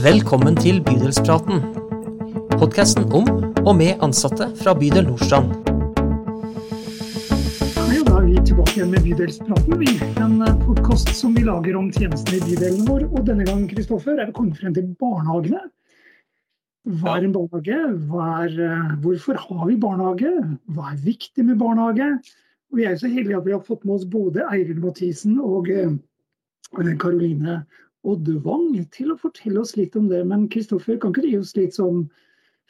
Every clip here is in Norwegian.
Velkommen til Bydelspraten. Podkasten om og med ansatte fra bydel Nordstrand. Da er vi tilbake igjen med Bydelspraten. En podkast som vi lager om tjenestene i bydelen vår. Og denne gang Kristoffer, er vi kommet frem til barnehagene. Hva er en barnehage? Er, eh, hvorfor har vi barnehage? Hva er viktig med barnehage? Og vi er så heldige at vi har fått med oss både Eiril Mathisen og Karoline Oddvang til å fortelle oss litt om det. Men Kristoffer, kan ikke du gi oss litt sånn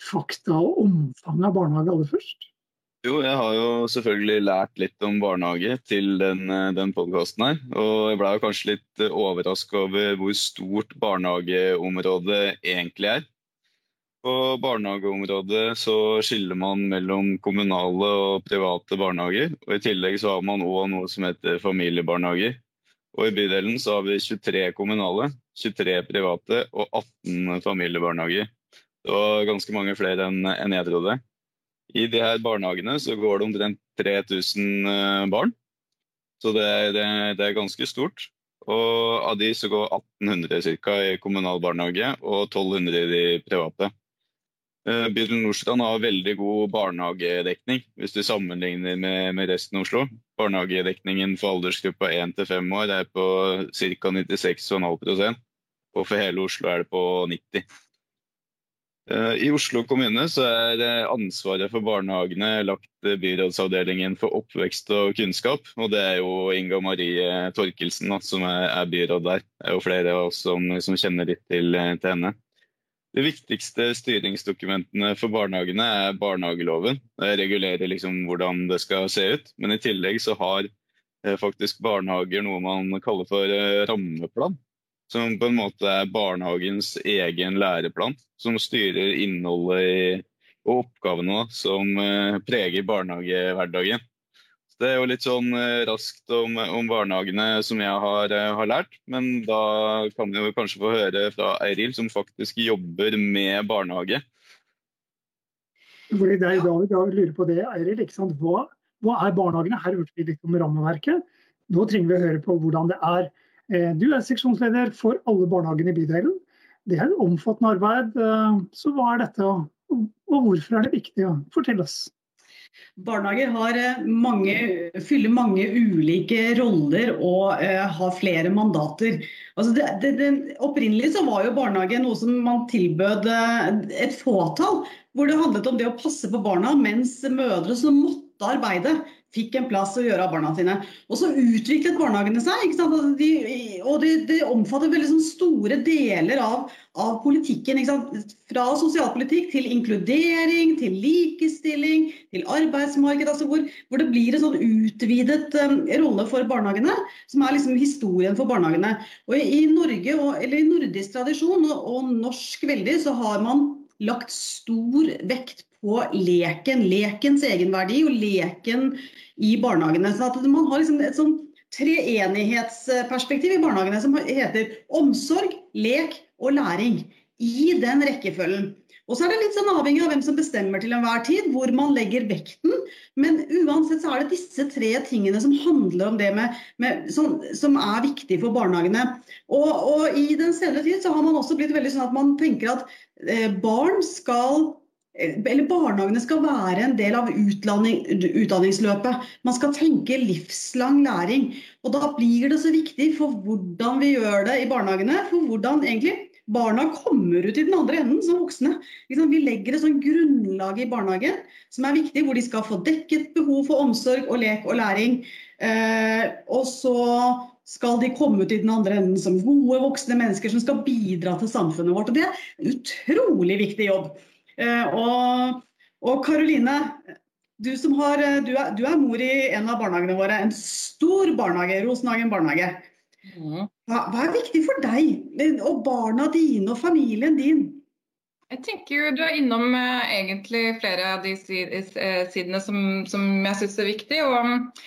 fakta og omfang av barnehage aller først? Jo, jeg har jo selvfølgelig lært litt om barnehage til den, den podkasten her. Og jeg ble jo kanskje litt overraska over hvor stort barnehageområdet egentlig er. På barnehageområdet så skiller man mellom kommunale og private barnehager. Og i tillegg så har man òg noe som heter familiebarnehager. Og I bydelen så har vi 23 kommunale, 23 private og 18 familiebarnehager. Det var ganske mange flere enn jeg trodde. I de her barnehagene så går det omtrent 3000 eh, barn. Så det er, det er, ganske stort. Og av de så går 1800 ca. i kommunal barnehage og 1200 i de private. Eh, Bydel Nordstrand har veldig god barnehagedekning hvis du sammenligner med, med resten av Oslo. Barnehagedekningen for aldersgruppa 1 til 5 år er på ca. 96,5% og for hele Oslo er det på 90 eh, I Oslo kommune er eh, ansvaret for barnehagene lagt byrådsavdelingen for oppvekst og kunnskap. Og det er jo Inga Marie Torkelsen som er byråd der. Det er jo flere av oss som, som kjenner litt til, til henne. De viktigste styringsdokumentene for barnehagene er barnehageloven. Det regulerer liksom hvordan det skal se ut. Men i tillegg så har eh, faktisk barnehager noe man kaller for eh, rammeplan. Som på en måte er barnehagens egen læreplan, som styrer innholdet i, og oppgavene som eh, preger barnehagehverdagen. Det er jo litt sånn eh, raskt om, om barnehagene som jeg har, eh, har, lært. Men da kan vi kanskje få høre fra Eiril, som faktisk jobber med barnehage. Fordi det er da vi lurer på det, Eiril. Hva, hva, er barnehagene? Her hørte vi litt om rammeverket. Nå trenger vi å høre på hvordan det er. Eh, du er seksjonsleder for alle barnehagene i bydelen. Det er et omfattende arbeid. Så hva er dette, og hvorfor er det viktig? Fortell oss. Barnehager har mange, fyller mange ulike roller og uh, har flere mandater. Altså det, det, det, opprinnelig så var jo barnehage noe som man tilbød uh, et fåtall. Hvor det handlet om det å passe på barna, mens mødre som måtte arbeide, fikk en plass å gjøre av barna sine. Og så utviklet barnehagene seg. Altså de, og det, de omfatter veldig sånn store deler av, av politikken. Fra sosialpolitikk til inkludering, til likestilling, til arbeidsmarked. Altså hvor, hvor, det blir en sånn utvidet um, rolle for barnehagene, som er liksom historien for barnehagene. Og i, i Norge, og, eller i nordisk tradisjon, og, og norsk veldig, så har man lagt stor vekt på leken, lekens egenverdi og leken i barnehagene. Så at man har liksom et sånn treenighetsperspektiv i barnehagene som heter omsorg, lek og læring. I den rekkefølgen. Og så er det litt sånn avhengig av hvem som bestemmer til enhver tid, hvor man legger vekten. Men uansett så er det disse tre tingene som handler om det med, med som, som, er viktig for barnehagene. Og, og, i den senere tid så har man også blitt veldig sånn at man tenker at eh, barn skal eller Barnehagene skal være en del av utdanningsløpet. Man skal tenke livslang læring. Og Da blir det så viktig for hvordan vi gjør det i barnehagene. For hvordan egentlig barna kommer ut i den andre enden som voksne. Vi legger et sånn grunnlag i barnehagen som er viktig, hvor de skal få dekket behov for omsorg og lek og læring. Eh, og så skal de komme ut i den andre enden som gode voksne mennesker som skal bidra til samfunnet vårt. Og Det er en utrolig viktig jobb. Eh, og Karoline, du, har, eh, du, er, du, er, mor i en av barnehagene våre. En stor barnehage, Rosenhagen barnehage. Mm. Hva, hva er viktig for deg og barna dine og familien din? Jeg tenker Du er innom egentlig flere av de sidene som, som jeg syns er viktig. og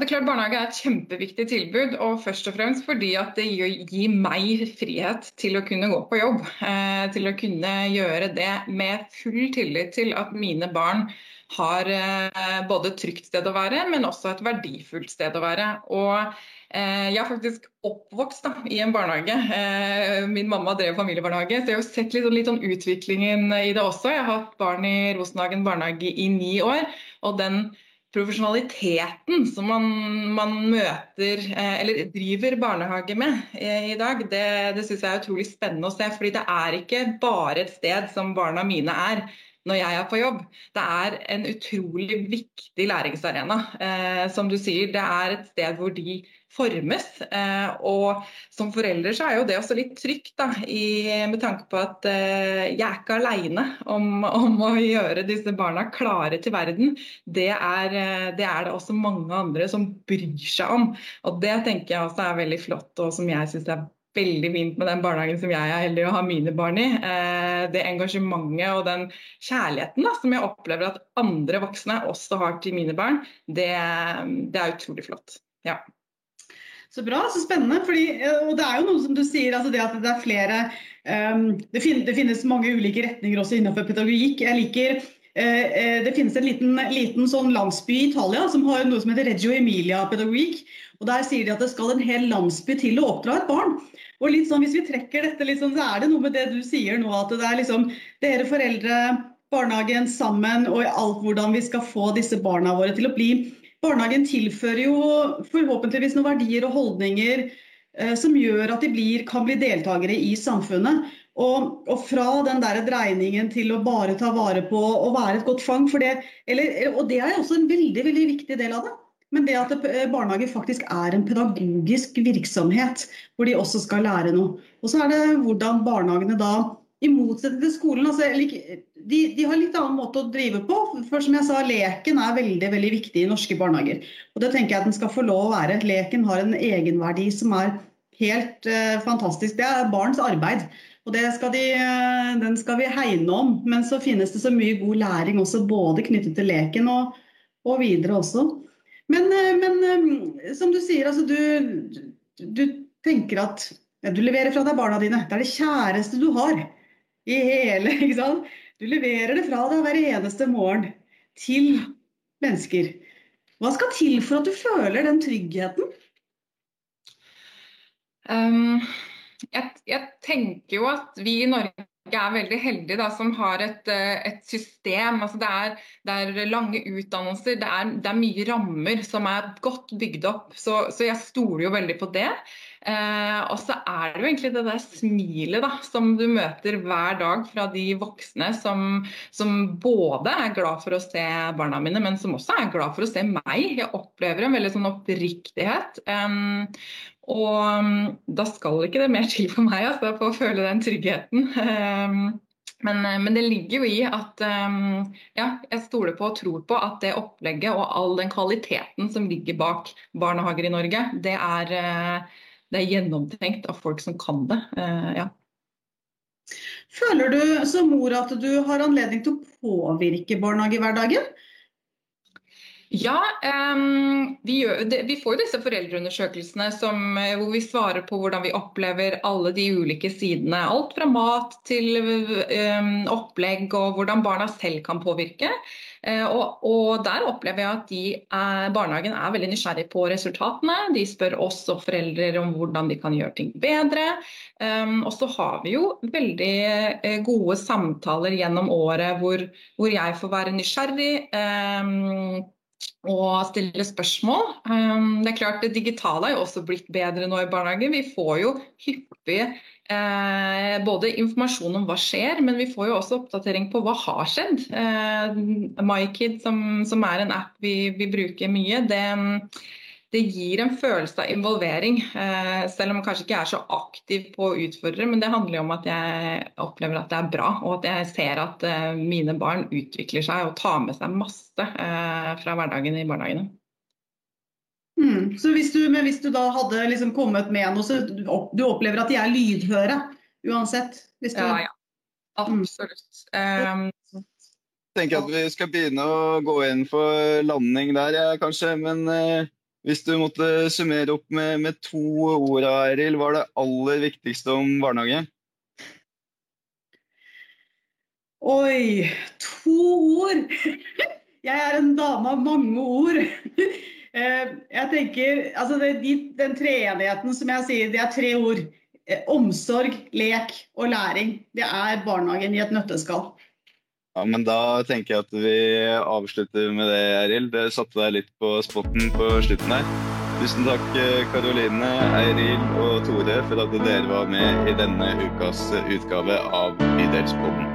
det er klart Barnehage er et kjempeviktig tilbud, og først og fremst fordi at det gir meg frihet til å kunne gå på jobb. Eh, til å kunne gjøre det med full tillit til at mine barn har eh, både et trygt sted å være, men også et verdifullt sted å være. Og Eh, jeg er faktisk oppvokst da, i en barnehage. Eh, min mamma drev familiebarnehage, så jeg har sett litt, litt sånn utviklingen i det også. Jeg har hatt barn i Rosenhagen barnehage i ni år. og den profesjonaliteten som man, man møter eh, eller driver barnehage med i dag, det, det syns jeg er utrolig spennende å se. fordi det er ikke bare et sted som barna mine er når jeg er på jobb. Det er en utrolig viktig læringsarena. Eh, som du sier, det er et sted hvor de formes. Eh, og som forelder så er jo det også litt trygt, da, i, med tanke på at eh, jeg er ikke aleine om, om, å gjøre disse barna klare til verden. Det er, eh, det er, det også mange andre som bryr seg om. Og det tenker jeg også er veldig flott, og som jeg syns er veldig fint med den barnehagen som jeg er heldig å ha mine barn i. Det engasjementet og den kjærligheten da, som jeg opplever at andre voksne også har til mine barn, det, det er utrolig flott. Ja. Så bra, så spennende. Fordi, eh, og det er jo noe som du sier, altså det at det er flere um, det, finnes, det, finnes, mange ulike retninger også innenfor pedagogikk. Jeg liker uh, Det finnes en liten, liten sånn landsby i Italia som har noe som heter Reggio Emilia-pedagogikk. og Der sier de at det skal en hel landsby til å oppdra et barn. Og litt sånn, Hvis vi trekker dette, liksom, så er det noe med det du sier nå, at det er liksom dere foreldre, barnehagen sammen og alt hvordan vi skal få disse barna våre til å bli Barnehagen tilfører jo forhåpentligvis noen verdier og holdninger eh, som gjør at de blir, kan bli deltakere i samfunnet. Og, og, fra den der dreiningen til å bare ta vare på og være et godt fang. for Det, eller, og det er også en veldig, veldig viktig del av det. Men det at eh, barnehage faktisk er en pedagogisk virksomhet, hvor de også skal lære noe. Og så er det hvordan barnehagene da, i motsetning til skolen, altså, de, de, har litt annen måte å drive på. For som jeg sa, leken er veldig veldig viktig i norske barnehager. Og det tenker jeg at den skal få lov å være. Leken har en egenverdi som er helt uh, fantastisk. Det er barns arbeid. Og skal de, uh, Den skal vi hegne om. Men så finnes det så mye god læring også, både knyttet til leken og, og videre også. Men, eh, men, eh, som du sier, altså du, du tenker at du leverer fra deg barna dine. Det er det kjæreste du har i hele ikke sant? Du leverer det fra deg hver eneste morgen til mennesker. Hva skal til for at du føler den tryggheten? Um, jeg, jeg, tenker jo at vi i Norge er veldig heldig da, som har et, eh, et system. Altså det, er, det, er, lange utdannelser, det er, det er, mye rammer som er godt bygd opp. Så, så jeg stoler jo veldig på det. Eh, og så er det jo egentlig det der smilet da, som du møter hver dag fra de voksne som, som, både er glad for å se barna mine, men som også er glad for å se meg. Jeg opplever en veldig sånn oppriktighet. Eh, og um, da skal ikke det mer til for meg altså, for å føle den tryggheten. Eh, men, men, det ligger jo i at ja, jeg stoler på og tror på at det opplegget og all den kvaliteten som ligger bak barnehager i Norge, det er, uh, det er gjennomtenkt av folk som kan det. Uh, ja. Føler du som mor at du har anledning til å påvirke barnehagehverdagen? Ja, um, vi, gjør, vi, får jo disse foreldreundersøkelsene som, eh, hvor vi svarer på hvordan vi opplever alle de ulike sidene. Alt fra mat til um, opplegg og hvordan barna selv kan påvirke. Uh, og, og, Der opplever jeg at de er, barnehagen er veldig nysgjerrig på resultatene. De spør oss og foreldre om hvordan de kan gjøre ting bedre. Um, og så har vi jo veldig uh, gode samtaler gjennom året hvor, hvor jeg får være nysgjerrig. Og stille spørsmål. Um, det er klart Det digitale er jo også blitt bedre nå i barnehagen. Vi får jo hyppig eh, både informasjon om hva skjer, men vi får jo også oppdatering på hva har skjedd. Eh, MyKid, som, som, er en app vi, vi bruker mye, det, det gir en følelse av involvering. Eh, selv om man kanskje ikke er så aktiv på å utfordre, men det handler jo om at jeg opplever at det er bra, og at jeg ser at eh, mine barn utvikler seg og tar med seg masse eh, fra hverdagen i barnehagene. Mm, så hvis du, men hvis du da hadde liksom kommet med noe, så du opplever at de er lydhøre uansett? Du... Ja, ja. Absolutt. Um, jeg tenker at vi skal begynne å gå inn for landing der, kanskje. Men hvis du måtte summere opp med, med to ord, Eril, hva er det aller viktigste om barnehage? Oi, to ord! Jeg er en dame av mange ord. Eh, jeg tenker, altså de, Den treenigheten som jeg sier, det er tre ord. Eh, omsorg, lek og læring. Det er barnehagen i et nøtteskall. Ja, men Da tenker jeg at vi avslutter med det, Eril. Det satte deg litt på spotten på slutten her. Tusen takk, Karoline, Eiril og Tore, for at dere var med i denne ukas utgave av Bydelspodden.